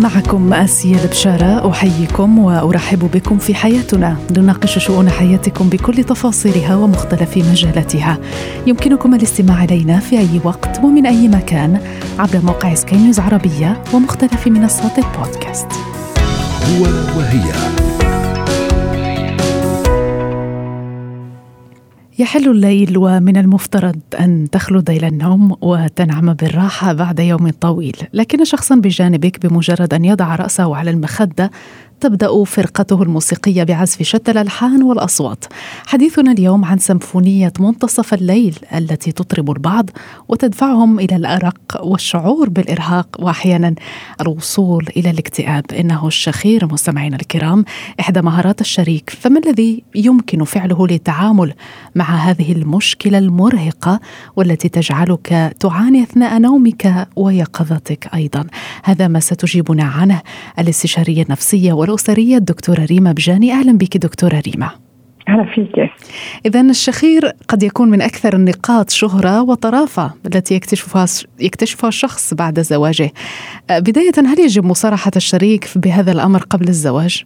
معكم آسيا البشارة أحييكم وأرحب بكم في حياتنا. نناقش شؤون حياتكم بكل تفاصيلها ومختلف مجالاتها. يمكنكم الاستماع إلينا في أي وقت ومن أي مكان عبر موقع سكاي نيوز عربية ومختلف منصات البودكاست. هو وهي. يحل الليل ومن المفترض أن تخلد إلى النوم وتنعم بالراحة بعد يوم طويل. لكن شخصا بجانبك بمجرد أن يضع رأسه على المخدة تبدأ فرقته الموسيقية بعزف شتى الألحان والأصوات. حديثنا اليوم عن سمفونيه منتصف الليل التي تطرب البعض وتدفعهم إلى الأرق والشعور بالإرهاق وأحيانا الوصول إلى الاكتئاب. إنه الشخير مستمعينا الكرام إحدى مهارات الشريك، فما الذي يمكن فعله للتعامل مع هذه المشكلة المرهقة والتي تجعلك تعاني أثناء نومك ويقظتك أيضا. هذا ما ستجيبنا عنه الاستشارية النفسية الأسرية الدكتورة ريما بجاني أهلا بك دكتورة ريما أهلا فيك إذا الشخير قد يكون من أكثر النقاط شهرة وطرافة التي يكتشفها يكتشفها الشخص بعد زواجه. بداية هل يجب مصارحة الشريك بهذا الأمر قبل الزواج؟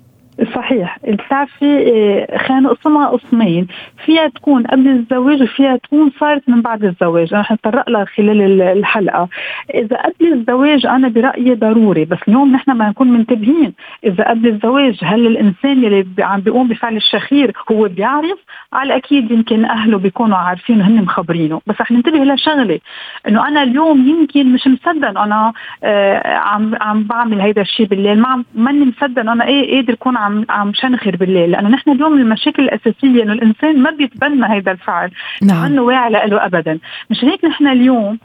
صحيح. بتعرفي إيه، خلينا نقسمها قسمين فيها تكون قبل الزواج وفيها تكون صارت من بعد الزواج. رح نتطرق لها خلال الحلقة. إذا قبل الزواج أنا برأيي ضروري بس اليوم نحن ما نكون منتبهين. إذا قبل الزواج هل الإنسان اللي عم بيقوم بفعل الشخير هو بيعرف؟ على الاكيد يمكن أهله بيكونوا عارفين وهن مخبرينه. بس رح ننتبه لشغلة إنه أنا اليوم يمكن مش مصدق أنا آه عم عم بعمل هيدا الشيء بالليل. ما ماني مصدق أنا إيه قادر أكون عم عم شنخر بالليل لأنه نحن اليوم المشاكل الأساسية إنه الإنسان ما بيتبنى هذا الفعل نعم. إنه واعي له ابدا. مش هيك نحن اليوم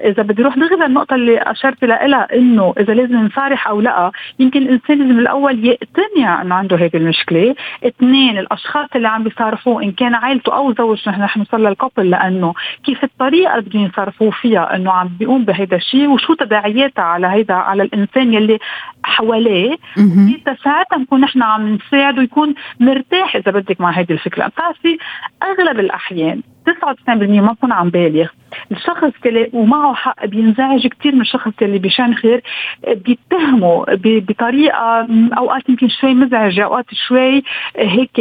إذا بدي أروح دغري النقطة اللي أشرت لها إنه إذا لازم نصارح أو لأ يمكن الإنسان لازم الأول يقتنع إنه عنده هيك المشكلة. اثنين الأشخاص اللي عم بيصارحوه إن كان عائلته أو زوجته نحن رح نوصل للكوبل لأنه كيف الطريقة اللي بدهم يصرفوه فيها إنه عم بيقوم بهيدا الشيء وشو تداعياتها على هيدا على الإنسان يلي حواليه. ساعتها نكون نحن عم نساعده يكون مرتاح إذا بدك مع هيدي الفكرة. بتعرفي أغلب الأحيان 99% ما بكون عم بالغ. الشخص اللي ومعه حق بينزعج كثير من الشخص اللي بيشنخر بيتهمه بطريقة أوقات يمكن شوي مزعجة أوقات شوي هيك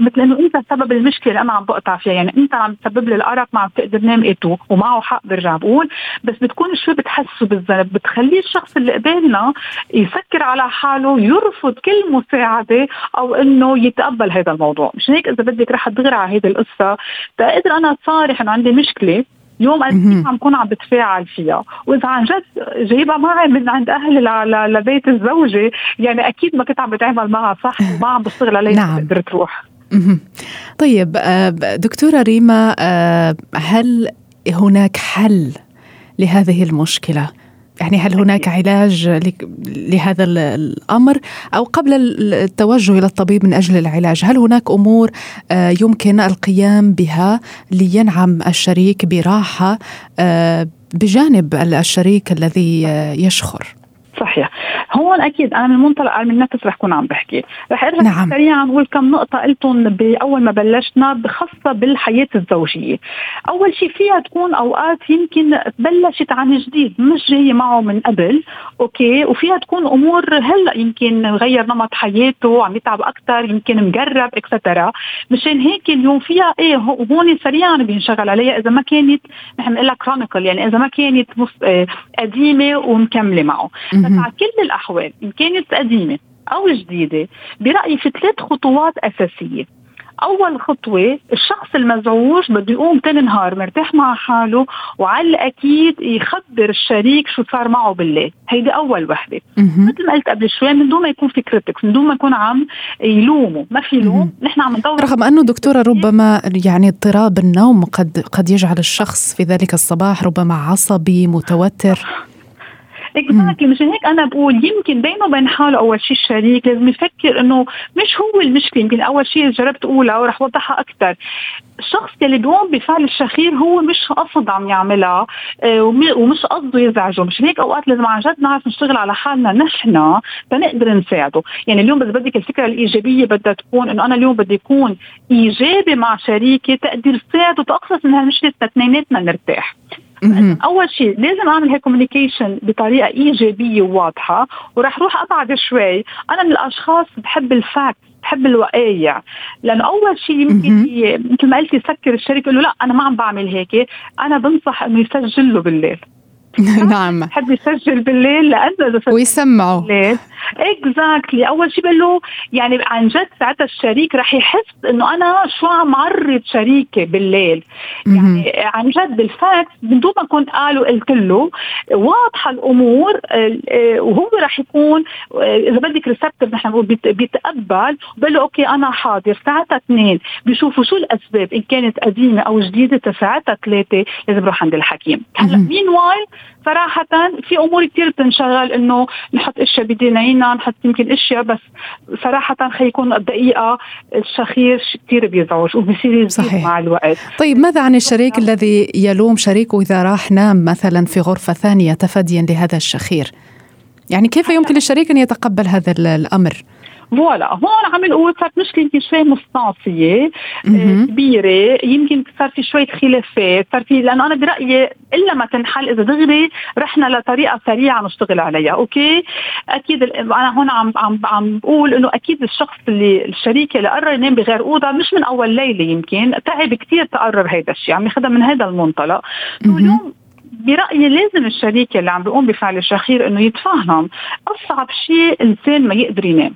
مثل إنه إنت سبب المشكلة اللي أنا عم بقطع فيها. يعني إنت عم تسبب لي الأرق ما عم تقدر نام ايتو ومعه حق برجع بقول بس بتكون شوي بتحسه بالذنب. بتخليه الشخص اللي قبالنا يسكر على حاله يرفض كل مساعدة أو إنه يتقبل هذا الموضوع. مش هيك إذا بدك رح تغرى على هيدي القصة تقدر أنا صارح إنه عندي مشكلة اليوم أنا عم كون عم بتفاعل فيها وإذا عن جد جايبها معي من عند أهلي لبيت الزوجة يعني أكيد ما كنت عم بتعامل معها صح وما عم بشتغل عليها نعم. تقدر تروح طيب آه، دكتورة ريما آه، هل هناك حل لهذه المشكلة؟ يعني هل هناك علاج لهذا الأمر؟ أو قبل التوجه إلى الطبيب من أجل العلاج هل هناك أمور آه، يمكن القيام بها لينعم الشريك براحة آه، بجانب الشريك الذي آه، يشخر؟ صحيح. هون أكيد أنا من منطلق علم النفس رح كون عم بحكي. رح أرجع نعم. سريعا نقول كم نقطة قلتهم باول ما بلشنا خاصه بالحياة الزوجية. أول شيء فيها تكون أوقات يمكن بلشت عن جديد مش جاية معه من قبل okay؟ وفيها تكون أمور هلأ يمكن غير نمط حياته عم يتعب أكثر يمكن مقرب extra مشان هيك اليوم فيها إيه هون سريعا بينشغل عليها إذا ما كانت نحن بنقول لها chronical يعني إذا ما كانت آه، قديمة ومكملة معه. على كل الأحوال إن كانت قديمة أو جديدة برأيي في ثلاث خطوات أساسية. أول خطوة الشخص المزعوج بده يقوم تاني نهار مرتاح مع حاله وعلى الأكيد يخبر الشريك شو صار معه بالليل. هيدي أول وحدة. مثل ما قلت قبل شوي من دون ما يكون في critics من دون ما يكون عم يلومه ما في لوم نحن عم ندور رغم أنه دكتورة ربما يعني اضطراب النوم قد قد يجعل الشخص في ذلك الصباح ربما عصبي متوتر. اكزاكتلي مشان هيك أنا بقول يمكن بينه وبين حاله أول شيء الشريك. لازم يفكر إنه مش هو المشكلة. يمكن أول شيء جربت اقولها ورح أوضحها أكثر الشخص اللي بيقوم بفعل الشخير هو مش قصد عم يعملها آه، ومش قصده يزعجه. مش هيك؟ أوقات لازم عن جد نعرف نشتغل على حالنا نحن تنقدر نساعده. يعني اليوم إذا بدك الفكرة الإيجابية بدها تكون إنه أنا اليوم بدي اكون إيجابي مع شريكي تقدر ساعده تنخلص من هالمشكلة اثنيناتنا نرتاح. أول شيء لازم أعمل هيك communication بطريقة إيجابية وواضحة وراح روح ابعد شوي. أنا من الأشخاص بحب ال fact بحب الوقايع. لأنه أول شيء يمكن مثل ما قلتي سكر الشريك يقول له لا أنا ما عم بعمل هيك. أنا بنصح إنه يسجل له بالليل. نعم. حد يسجل بالليل لأنه إذا ويسمعوا بالليل exactly أول شيء بقول له يعني عن جد ساعتها الشريك رح يحس إنه أنا شو عم عرض شريكي بالليل. يعني عن جد بال facts من دون ما كنت قال وقلت له واضحة الأمور آه، وهو رح يكون آه، إذا بدك receptive نحن بنقول بيتقبل. بقول له okay أنا حاضر. ساعتها اثنين بيشوفوا شو الأسباب إن كانت قديمة أو جديدة ساعتها ثلاثة لازم يروح عند الحكيم. هلأ meanwhile صراحة في أمور كثير بتنشغل إنه نحط أشياء بدينينا نحط يمكن أشياء بس صراحة خيكون الدقيقة الشخير كثير بيزعج وبصير يزيد مع الوقت. طيب ماذا عن الشريك الذي يلوم شريكه إذا راح نام مثلا في غرفة ثانية تفاديا لهذا الشخير؟ يعني كيف يمكن للشريك أن يتقبل هذا الأمر؟ فوالا هون عم نقول صارت مشكلة يمكن شوي مستعصية آه، كبيرة. يمكن صار في شوية خلافات صار في لأنه أنا برأيي إلا ما تنحل إذا دغري رحنا لطريقة سريعة نشتغل عليها أوكي؟ أكيد أنا هون عم عم عم بقول إنه أكيد الشخص اللي الشريك اللي قرر ينام بغير أوضة مش من أول ليلة يمكن تعب كثير تقرر هيدا الشيء عم ياخذها من هذا المنطلق. اليوم برأيي لازم الشريك اللي عم بيقوم بفعل الشخير إنه يتفهم أصعب شيء إنسان ما يقدر ينام.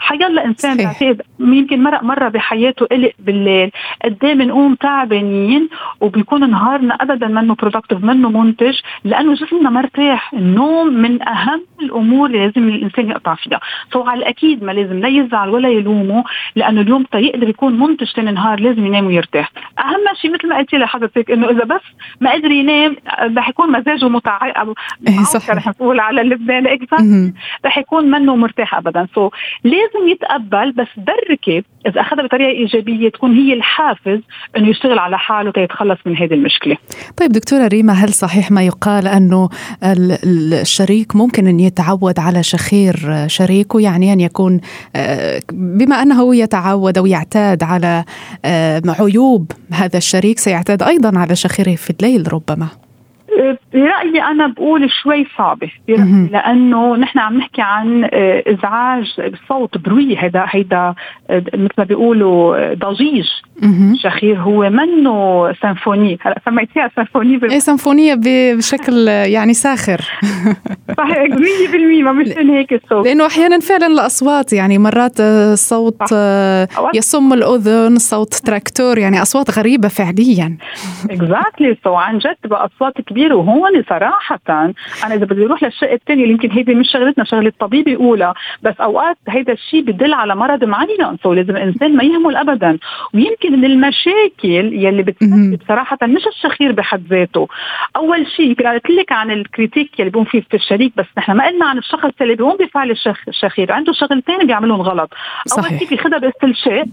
حيلا إنسان بعتقد يمكن مرق مرة بحياته قلق بالليل قد إيه بنقوم تعبانين وبيكون نهارنا ابدا منه productive منه منتج لأنه جسمنا مرتاح. النوم من أهم الأمور اللي لازم الإنسان يقطع فيها. so على الأكيد ما لازم لا يزعل ولا يلومه لأنه اليوم يقدر يكون منتج ثاني نهار لازم ينام ويرتاح. أهم شيء مثل ما قلتي لحضرتك إنه إذا بس ما قدر ينام رح يكون مزاجه متعب إيه، رح نقول على اللبناني رح يكون منه مرتاح ابدا. so لازم يتقبل بس بركب إذا أخذها بطريقة إيجابية تكون هي الحافز إنه يشتغل على حاله ليتخلص من هذه المشكلة. طيب دكتورة ريما هل صحيح ما يقال أنه الشريك ممكن أن يتعود على شخير شريكه يعني أن يكون آه، بما أنه يتعود أو يعتاد على آه، عيوب هذا الشريك سيعتاد أيضا على شخيره في الليل ربما. برأيي أنا بقول شوي صعبة لأنه نحن عم نحكي عن آه، إزعاج صوت بروي هيدا هيدا آه، مثل ما بيقولوا ضجيج. شخير هو منه سيمفوني. هلا سميتيها سيمفوني إيه سيمفونية بشكل يعني ساخر. صحيح 100% ما مش هيك الصوت. لأنه أحيانا فعلا الأصوات يعني مرات آه، يصم الأذن صوت تراكتور يعني أصوات غريبة فعليا. exactly so عن جد بقى أصوات كبيرة وهون صراحة أنا إذا بدي أروح للشق الثاني اللي يمكن هيدي مش شغلتنا شغلة الطبيب يقولها بس أوقات هيدا الشيء بدل على مرض معين so لازم الإنسان ما يهمل ابدا. ويمكن من المشاكل يلي بتسبب صراحة مش الشخير بحد ذاته. أول شيء يمكن قلت لك عن ال critique يلي بيقوم فيه في الشريك بس نحن ما قلنا عن الشخص اللي بيقوم بفعل الشخير عنده شغلتين بيعملهم غلط. أول شيء بياخذها باستلشاق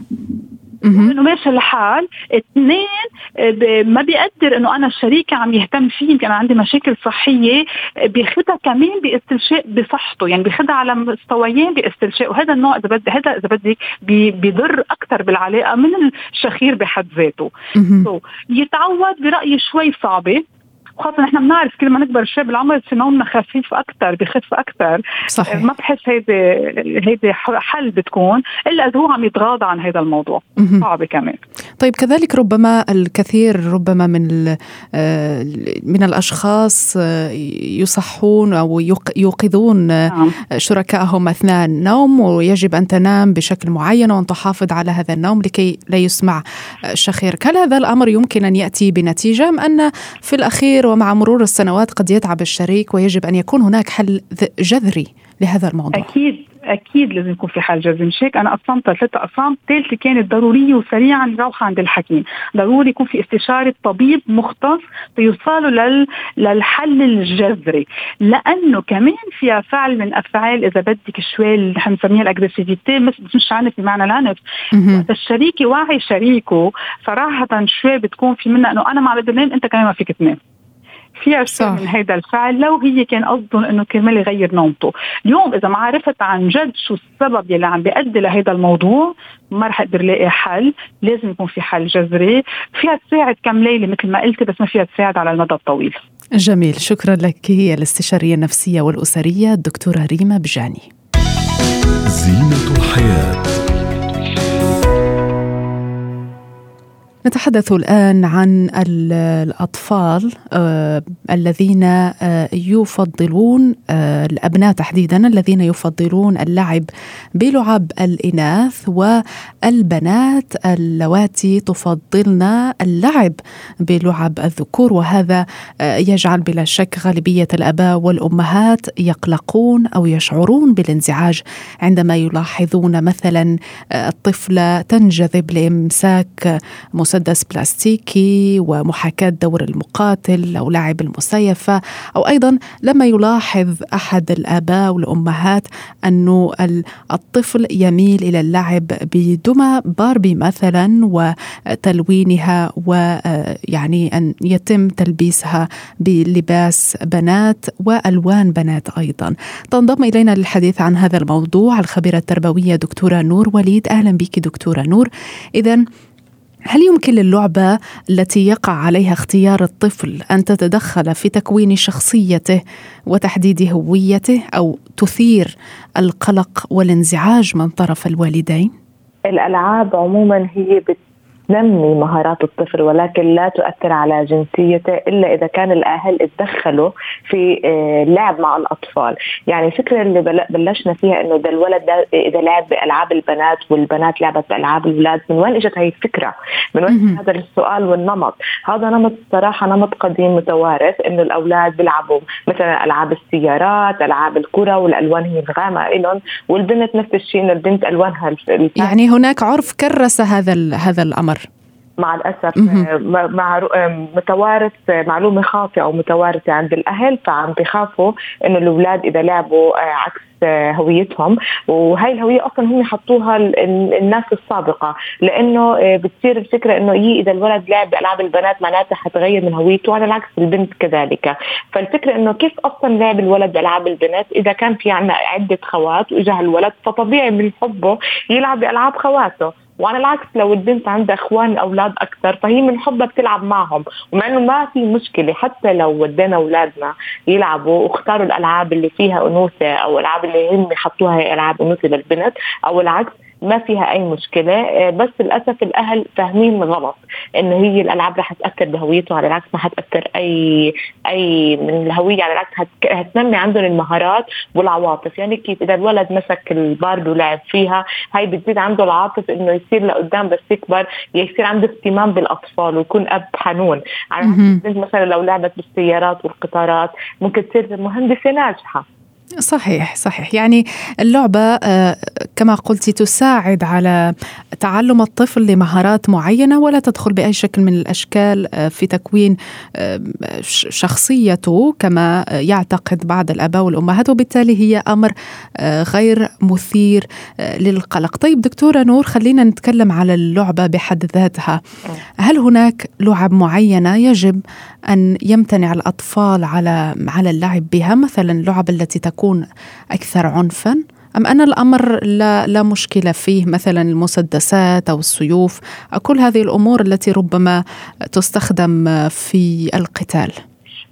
إنه ماشي الحال اثنين ما بيقدر إنه أنا شريكي عم يهتم فيه يمكن أنا عندي مشاكل صحية بياخذها كمان باستلشاء بصحته يعني بياخذها على مستويين باستلشاء وهذا النوع إذا بدي هذا إذا بدك بيضر أكثر بالعلاقة من الشخير بحد ذاته. يتعود برأيي شوي صعبة. وخاصة نحن بنعرف كل ما نكبر شوي بالعمر في نومنا خفيف أكثر بخف أكثر صحيح. ما بحس هيدي هيدي حل بتكون إلا إذا هو عم يتغاضى عن هذا الموضوع. صعبة كمان. طيب كذلك ربما الكثير ربما من آه، من الأشخاص آه، يصحون أو يوقظون نعم. شركائهم أثناء النوم ويجب أن تنام بشكل معين وأن تحافظ على هذا النوم لكي لا يسمع شخيرك هل هذا الأمر يمكن أن يأتي بنتيجة أم أن في الأخير ومع مرور السنوات قد يتعب الشريك ويجب أن يكون هناك حل جذري لهذا الموضوع. أكيد أكيد لازم يكون في حل جذري. مش هيك؟ أنا قسمتها ثلاث أقسام. الثالثه كانت ضروريه وسريعا نروحها عند الحكيم. ضروري يكون في استشارة طبيب مختص ليوصلوا لل... للحل الجذري. لأنه كمان فيها فعل من أفعال إذا بدك شوي اللي نحن بنسميها الأجريسيفيتي مش مش عنف بمعنى العنف. وقت الشريك يوعي شريكه صراحة شوي بتكون في منها إنه أنا ما انام أنت كمان ما فيك تنام. في اشياء من هذا الفعل لو هي كان قصدهم إنه كرمال يغير نومته اليوم إذا ما عرفت عن جد شو السبب يلي عم بيؤدي لهذا الموضوع ما رح أقدر لاقي حل. لازم يكون في حل جذري. فيها تساعد كم ليلة مثل ما قلتي بس ما فيها تساعد على المدى الطويل. جميل. شكرا لك. هي الاستشارية النفسية والأسرية الدكتورة ريما بجاني. زينة الحياة. نتحدث الآن عن الأطفال آه الذين آه يفضلون آه الأبناء تحديدا الذين يفضلون اللعب بلعب الإناث والبنات اللواتي تفضلن اللعب بلعب الذكور. وهذا يجعل بلا شك غالبية الآباء والأمهات يقلقون أو يشعرون بالانزعاج عندما يلاحظون مثلا الطفلة تنجذب لإمساك مسدس مسدس بلاستيكي ومحاكاة دور المقاتل أو لعب المسيفة أو أيضا لما يلاحظ أحد الآباء والأمهات أنه الطفل يميل إلى اللعب بدمى باربي مثلا وتلوينها ويعني أن يتم تلبيسها بلباس بنات وألوان بنات أيضا. تنضم إلينا للحديث عن هذا الموضوع الخبيرة التربوية دكتورة نور وليد. أهلا بك دكتورة نور. إذا هل يمكن للعبة التي يقع عليها اختيار الطفل أن تتدخل في تكوين شخصيته وتحديد هويته أو تثير القلق والانزعاج من طرف الوالدين؟ الألعاب عموما هي بت تنمي مهارات الطفل ولكن لا تؤثر على جنسيته إلا إذا كان الأهل اتدخلوا في اللعب آه، مع الأطفال، يعني الفكرة اللي بلشنا فيها إنه ده الولد ده إذا لعب بألعاب البنات والبنات لعبت بألعاب الاولاد، من وين إجت هي الفكرة؟ من وين هذا السؤال والنمط؟ هذا نمط الصراحه نمط قديم متوارث إنه الأولاد بيلعبوا مثلا ألعاب السيارات، ألعاب الكرة والألوان هي الغامقة لهم، والبنت نفس الشيء إنه البنت ألوانها يعني هناك عرف كرس هذا هذا الأمر مع الأسف مع متوارث معلومة خاطئة أو متوارثة عند الأهل فعم بخافوا إنه الأولاد إذا لعبوا آه، عكس آه، هويتهم. وهي الهوية أصلا هم حطوها الناس السابقة لأنه آه، بتصير الفكرة إنه هي إذا الولد لعب بالعاب البنات معناتها حتغير من هويته وعلى العكس البنت كذلك. فالفكرة إنه كيف أصلا لعب الولد بالعاب البنات إذا كان في عنا عدة خوات واجا الولد فطبيعي من حبه يلعب بالعاب خواته. وعلى العكس لو البنت عندها إخوان أولاد أكثر فهي من حبها بتلعب معهم. ومع إنه ما في مشكلة حتى لو ودينا أولادنا يلعبوا واختاروا الألعاب اللي فيها أنوثة أو الألعاب اللي هم حطوها هي ألعاب أنوثة للبنت أو العكس ما فيها أي مشكلة. آه، بس للأسف الأهل فاهمين غلط انه هي الألعاب رح تأثر بهويته على العكس ما حتأثر أي أي من الهوية على العكس حتنمي عندهم المهارات والعواطف. يعني كيف إذا الولد مسك الباربي ولعب فيها هاي بتزيد عنده العاطف إنه يصير لقدام بس يكبر يصير عنده اهتمام بالأطفال ويكون أب حنون. على مثلا لو لعبت بالسيارات والقطارات ممكن تصير مهندسة ناجحة. صحيح صحيح. يعني اللعبة آه، كما قلت تساعد على تعلم الطفل لمهارات معينة ولا تدخل بأي شكل من الأشكال آه، في تكوين آه، شخصيته كما يعتقد بعض الآباء والأمهات وبالتالي هي أمر غير مثير للقلق. طيب دكتورة نور خلينا نتكلم على اللعبة بحد ذاتها. هل هناك لعب معينة يجب أن يمتنع الأطفال على على اللعب بها؟ مثلا اللعب التي تكون أكثر عنفا؟ أم أن الأمر لا, لا مشكلة فيه مثلا المسدسات أو السيوف؟ كل هذه الأمور التي ربما تستخدم في القتال.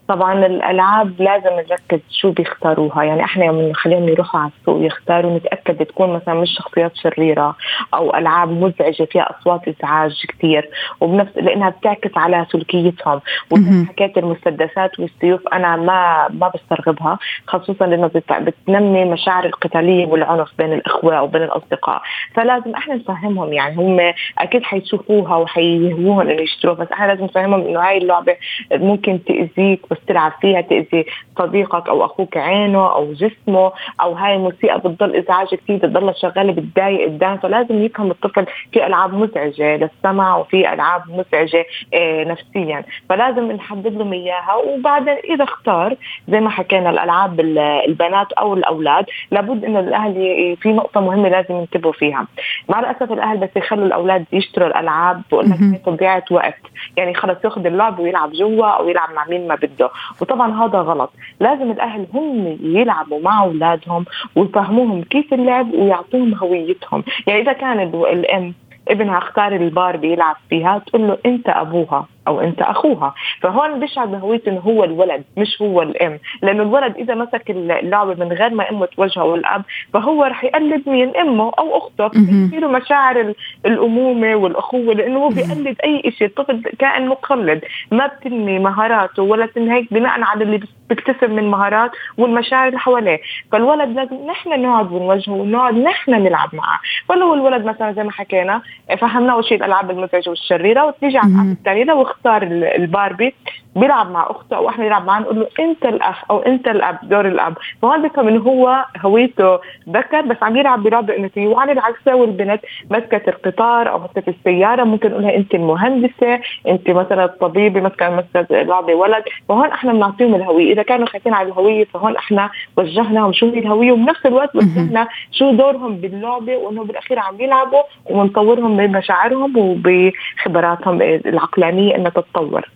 طبعا الألعاب لازم نركز شو بيختاروها. يعني إحنا يوم نخليهم يروحوا على السوق يختاروا نتأكد تكون مثلا مش شخصيات شريرة أو ألعاب مزعجة فيها أصوات إزعاج كثير وبنفس لأنها بتعكس على سلوكيتهم. وحكيت المسدسات والسيوف أنا ما ما بسترغبها خصوصا لأنه بتنمي مشاعر القتالية والعنف بين الأخوة وبين الأصدقاء. فلازم إحنا نفهمهم. يعني هم أكيد حيشوفوها وحيهوهم إنه يشتروها بس إحنا لازم نفهمهم إنه هاي اللعبة ممكن تأذيك بس تلعب فيها تأذي صديقك أو أخوك عينه أو جسمه أو هاي الموسيقى بتضل إزعاج كثير بتضلها شغالة بتضايق قدام فلازم يفهم الطفل في ألعاب مزعجة للسمع وفي ألعاب مزعجة آه، نفسيا. فلازم نحدد لهم إياها. وبعدين إذا اختار زي ما حكينا الألعاب البنات أو الأولاد لابد إنه الأهل في نقطة مهمة لازم ينتبهوا فيها. مع الأسف الأهل بس يخلوا الأولاد يشتروا الألعاب بقول لك وقت. يعني خلص ياخذ اللعب ويلعب جوا أو يلعب مع مين ما بده. وطبعا هذا غلط. لازم الأهل هم يلعبوا مع أولادهم ويفهموهم كيف اللعب ويعطوهم هويتهم. يعني إذا كان الأم ابنها اختار الباربي يلعب فيها تقول له أنت أبوها. أو أنت أخوها. فهون بيشعر بهويته إنه هو الولد مش هو الأم. لأنه الولد إذا مسك اللعبة من غير ما أمه توجهه والاب فهو رح يقلد مين؟ أمه أو أخته. له مشاعر الأمومة والأخوة لأنه هو بيقلد أي شيء الطفل كائن مقلد ما بتنمي مهاراته ولا تنهيك بناء على اللي بيكتسب من مهارات والمشاعر اللي حواليه. فالولد لازم نحن نقعد ونوجهه ونقعد نحن نلعب معه. فلو الولد مثلا زي ما حكينا فهمناه شيء الألعاب المزعجة والشريرة وتيجي على الألعاب الثانية أختار الباربي بيلعب مع أخته أو إحنا نلعب معاه نقول له أنت الأخ أو أنت الأب دور الأب. فهون بيفهم انه هو هويته ذكر بس عم يلعب بلعبه انثويه وعلى العكس لو البنت مسكت القطار أو مسكت السيارة ممكن نقولها أنت المهندسة أنت مثلا الطبيبه مثلا مسكت لعبه ولد. فهون إحنا بنعطيهم الهوية. إذا كانوا خايفين على الهوية فهون إحنا وجهناهم شو هي الهوية. وبنفس الوقت وجهنا شو دورهم باللعبة وإنه بالأخير عم يلعبوا ونطورهم بمشاعرهم وبخبراتهم العقلانية إنها تتطور.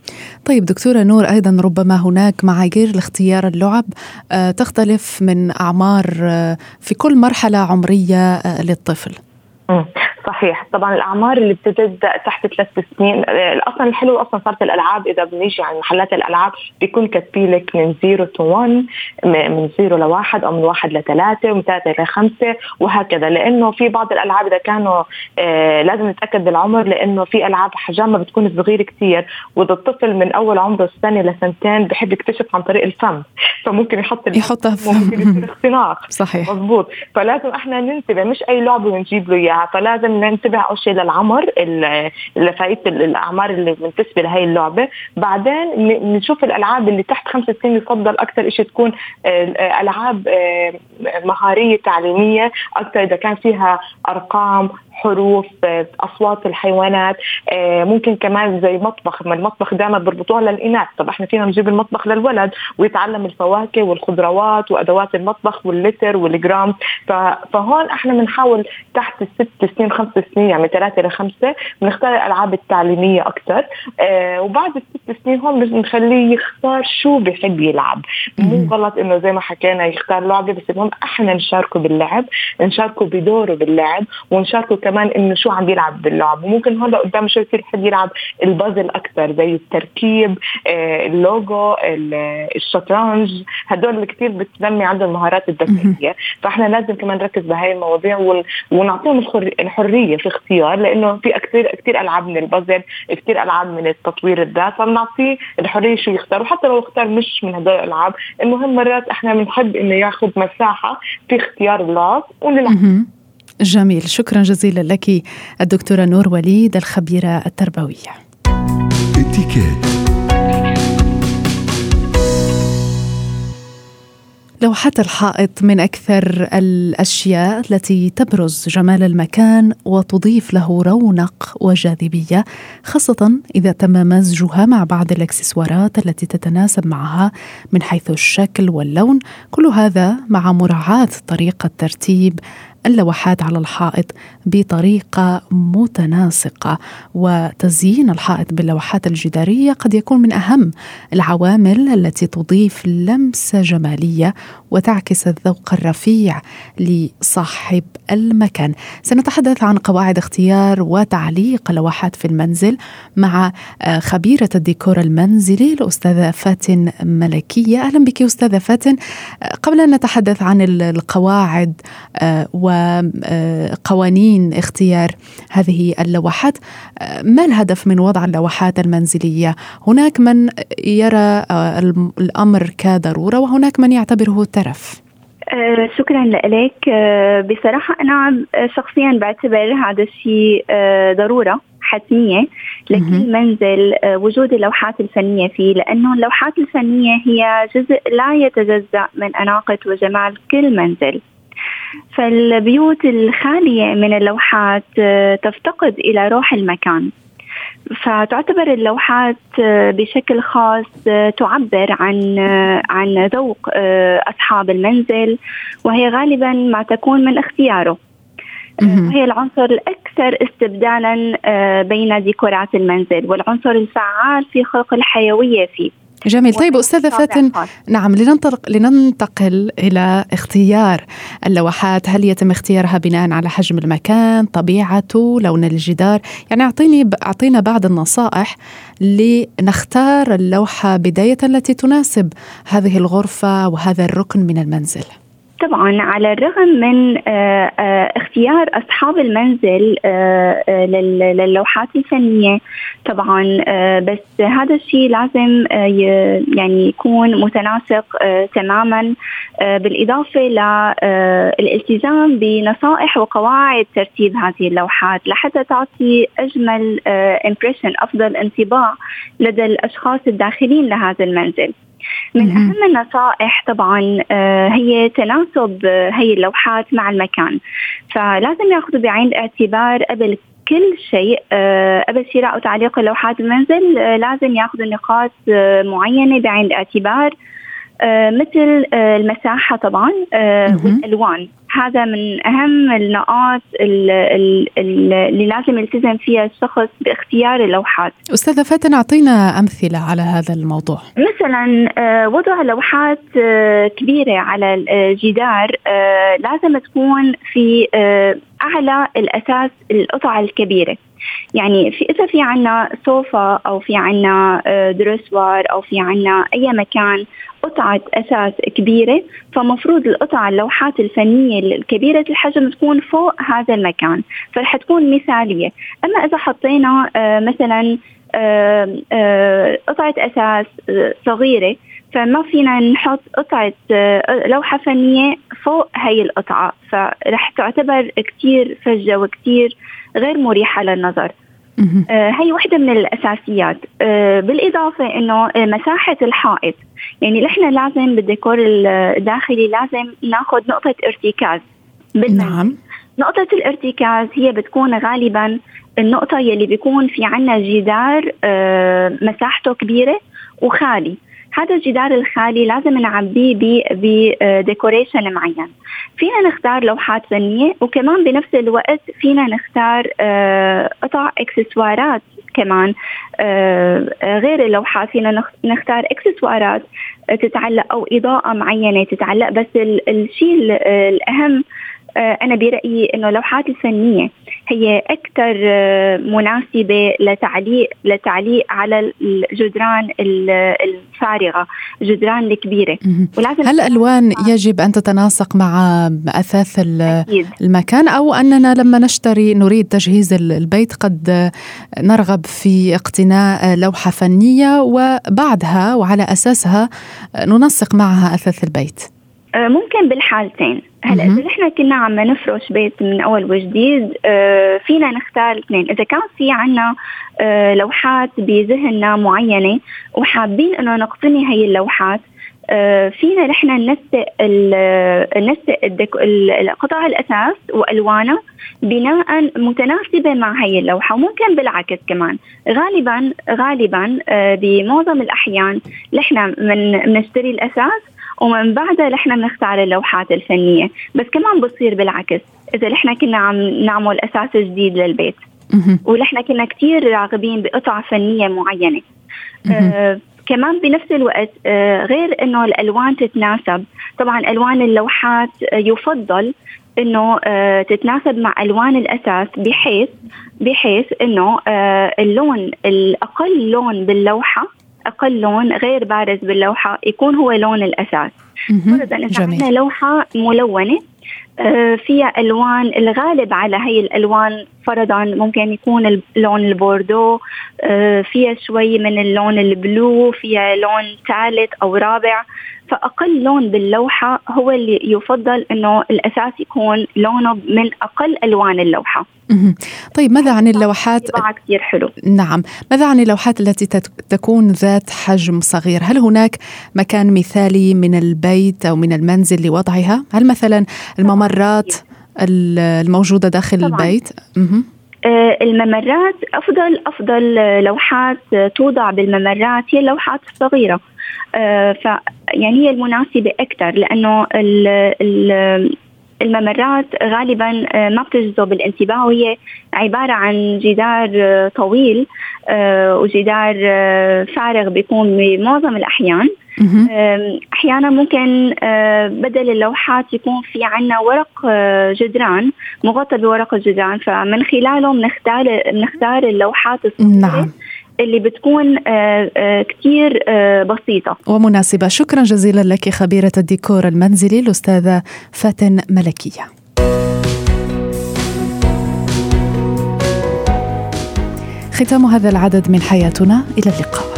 طيب دكتورة نور أيضا ربما هناك معايير لاختيار اللعب. آه، تختلف من أعمار آه، في كل مرحلة عمرية آه، للطفل. صحيح. طبعا الأعمار اللي بتبدا تحت ثلاث سنين أصلا الحلو أصلا صارت الألعاب. إذا بنيجي عن محلات الألعاب بيكون كاتبين لك من 0 تو 1 من 0 ل 1 أو من 1 ل 3 ومن 3 ل 5 وهكذا. لأنه في بعض الألعاب إذا كانوا آه لازم نتأكد بالعمر لأنه في ألعاب حجمها بتكون صغيرة كثير وإذا الطفل من أول عمره سنه لسنتين بحب يكتشف عن طريق الفم. فممكن يحط يحطها ممكن يصير اختناق. صحيح. مضبوط فلازم إحنا ننتبه مش أي لعبة ونجيب له إياها. فلازم ننتبه أول شيء للعمر لفئه الأعمار اللي منتسبه لهي اللعبة. بعدين نشوف الألعاب اللي تحت خمس سنين يفضل أكثر شيء تكون آه، ألعاب آه، مهارية تعليمية أكثر إذا كان فيها أرقام حروف أصوات الحيوانات آه، ممكن كمان زي مطبخ ما المطبخ دائما بيربطوها للإناث. طب إحنا فينا نجيب المطبخ للولد ويتعلم الفواكه والخضروات وأدوات المطبخ واللتر والجرام. فهون إحنا بنحاول تحت الست سنين خمس سنين يعني ثلاثة لخمسه بنختار الألعاب التعليمية أكثر آه وبعد الست سنين هون بنخليه يختار شو بحب يلعب. مو غلط إنه زي ما حكينا يختار لعبة بس المهم إحنا نشاركه باللعب نشاركه بدوره باللعب ونشاركه كمان إنه شو عم بيلعب باللعب. وممكن هلا قدام شوي يصير يحب يلعب البازل أكثر زي التركيب آه، اللوجو الشطرنج. هدول اللي كثير بتنمي عندهم المهارات الذكيه فإحنا لازم كمان نركز بهاي المواضيع ونعطيهم الحرية في اختيار لأنه في كثير كثير ألعاب من البازل كثير ألعاب من التطوير الذات. فبنعطيه الحرية شو يختار. وحتى لو اختار مش من هدول الألعاب المهم مرات إحنا بنحب إنه ياخذ مساحة في اختيار اللعب ونلعب. جميل. شكرا جزيلا لك الدكتورة نور وليد الخبيرة التربوية لوحات الحائط من أكثر الأشياء التي تبرز جمال المكان وتضيف له رونق وجاذبية خاصة إذا تم مزجها مع بعض الأكسسوارات التي تتناسب معها من حيث الشكل واللون. كل هذا مع مراعاة طريقة ترتيب اللوحات على الحائط بطريقة متناسقة وتزيين الحائط باللوحات الجدارية قد يكون من أهم العوامل التي تضيف لمسة جمالية وتعكس الذوق الرفيع لصاحب المكان. سنتحدث عن قواعد اختيار وتعليق لوحات في المنزل مع آه، خبيرة الديكور المنزلي الأستاذة فاتن ملكية. أهلا بك أستاذة فاتن. آه، قبل أن نتحدث عن القواعد آه، و وقوانين اختيار هذه اللوحات. ما الهدف من وضع اللوحات المنزلية؟ هناك من يرى الأمر كضرورة وهناك من يعتبره ترف. آه شكرا لك. آه بصراحة أنا شخصيا بعتبر هذا الشيء آه ضرورة حتمية لكل منزل آه، وجود اللوحات الفنية فيه لأنه اللوحات الفنية هي جزء لا يتجزأ من أناقة وجمال كل منزل. فالبيوت الخالية من اللوحات آه، تفتقد إلى روح المكان. فتعتبر اللوحات آه، بشكل خاص تعبر عن عن ذوق أصحاب المنزل وهي غالبا ما تكون من اختياره. هي العنصر الأكثر استبدالا آه، بين ديكورات المنزل والعنصر الفعال في خلق الحيوية فيه. جميل. طيب أستاذة فاتن نعم لننطلق لننتقل إلى اختيار اللوحات. هل يتم اختيارها بناء على حجم المكان طبيعته لون الجدار؟ يعني أعطيني أعطينا بعض النصائح لنختار اللوحة بداية التي تناسب هذه الغرفة وهذا الركن من المنزل. طبعا على الرغم من آه، آه، اختيار أصحاب المنزل آه، للوحات الفنية طبعا بس هذا الشيء لازم يعني يكون متناسق تماما بالإضافة للالتزام بنصائح وقواعد ترتيب هذه اللوحات لحتى تعطي أجمل امبريشن أفضل انطباع لدى الأشخاص الداخلين لهذا المنزل. من أهم النصائح طبعا آه، هي تناسب آه، هي اللوحات مع المكان. فلازم ياخذوا بعين الاعتبار قبل كل شيء آه، قبل شراء وتعليق لوحات المنزل لازم ياخذوا نقاط معينة بعين الاعتبار مثل المساحة طبعا والألوان. هذا من أهم النقاط اللي لازم يلتزم فيها الشخص باختيار اللوحات. أستاذة فاتن أعطينا أمثلة على هذا الموضوع. مثلا آه، وضع لوحات آه، كبيرة على الجدار آه، لازم تكون في أعلى الأساس القطع الكبيرة. يعني في إذا في عنا سوفا أو في عنا دروسوار أو في عنا أي مكان قطعة أساس كبيرة فمفروض القطع اللوحات الفنية الكبيرة الحجم تكون فوق هذا المكان فرح تكون مثالية. أما إذا حطينا آه مثلا آه آه قطعة أساس آه، صغيرة فما فينا نحط قطعة آه، لوحة فنية فوق هي القطعة. فرح تعتبر كتير فجة وكتير غير مريحة للنظر. آه هي وحدة من الأساسيات. آه بالإضافة أنه مساحة الحائط. يعني نحن لازم بالديكور الداخلي لازم ناخذ نقطة ارتكاز. نعم. نقطة الارتكاز هي بتكون غالبا النقطة يلي بيكون في عنا جدار مساحته كبيرة وخالي. هذا الجدار الخالي لازم نعبيه بديكوريشن معين. فينا نختار لوحات فنية وكمان بنفس الوقت فينا نختار آه، قطع إكسسوارات كمان. آه، غير اللوحات فينا نختار إكسسوارات تتعلق أو إضاءة معينة تتعلق. بس الشيء الاهم آه، أنا برأيي إنه اللوحات الفنية هي أكثر آه، مناسبة لتعليق لتعليق على الجدران الفارغة الجدران الكبيرة. ولازم هل الالوان يجب أن تتناسق مع أثاث المكان؟ أو أننا لما نشتري نريد تجهيز البيت قد نرغب في اقتناء لوحة فنية وبعدها وعلى أساسها ننسق معها أثاث البيت. آه، ممكن بالحالتين. هلا إذا نحن كنا عم نفرش بيت من أول وجديد آه، فينا نختار اثنين. إذا كان في عنا آه، لوحات بذهننا معينة وحابين إنه نقتني هي اللوحات فينا نحن ننسق ننسق قطع الأساس والوانها بناء متناسبة مع هي اللوحة وممكن بالعكس كمان. غالبا غالبا بمعظم الأحيان نحن من بنشتري الأساس ومن بعدها نحن بنختار اللوحات الفنية. بس كمان بصير بالعكس. إذا نحن كنا عم نعمل أساس جديد للبيت. ونحن كنا كثير راغبين بقطع فنية معينة. آه كمان بنفس الوقت آه غير إنه الألوان تتناسب. طبعا ألوان اللوحات آه يفضل إنه آه تتناسب مع ألوان الأساس بحيث بحيث إنه آه اللون الأقل لون باللوحة أقل لون غير بارز باللوحة يكون هو لون الأساس. فرضا اذا عندنا لوحة ملونة آه، فيها ألوان الغالب على هي الألوان فرضا ممكن يكون اللون البوردو آه، فيها شوي من اللون البلو فيها لون ثالث أو رابع. فأقل لون باللوحة هو اللي يفضل إنه الأساس يكون لونه من أقل ألوان اللوحة. طيب ماذا عن اللوحات كثير حلو. نعم. ماذا عن اللوحات التي تكون ذات حجم صغير؟ هل هناك مكان مثالي من البيت أو من المنزل لوضعها؟ هل مثلا الممرات الموجودة داخل طبعا. البيت؟ آه، الممرات أفضل أفضل لوحات توضع بالممرات هي اللوحات الصغيره ف يعني هي المناسبة أكثر لأنه الممرات غالبا آه، ما بتجذب الانتباه وهي عبارة عن جدار طويل وجدار فارغ بيكون بمعظم الأحيان. أحيانا ممكن بدل اللوحات يكون في عنا ورق جدران مغطى بورق الجدران فمن خلاله بنختار بنختار اللوحات الصغيرة. نعم. اللي بتكون كثير بسيطة. ومناسبة شكرا جزيلا لك خبيرة الديكور المنزلي الأستاذة فاتن ملكية. ختام هذا العدد من حياتنا إلى اللقاء.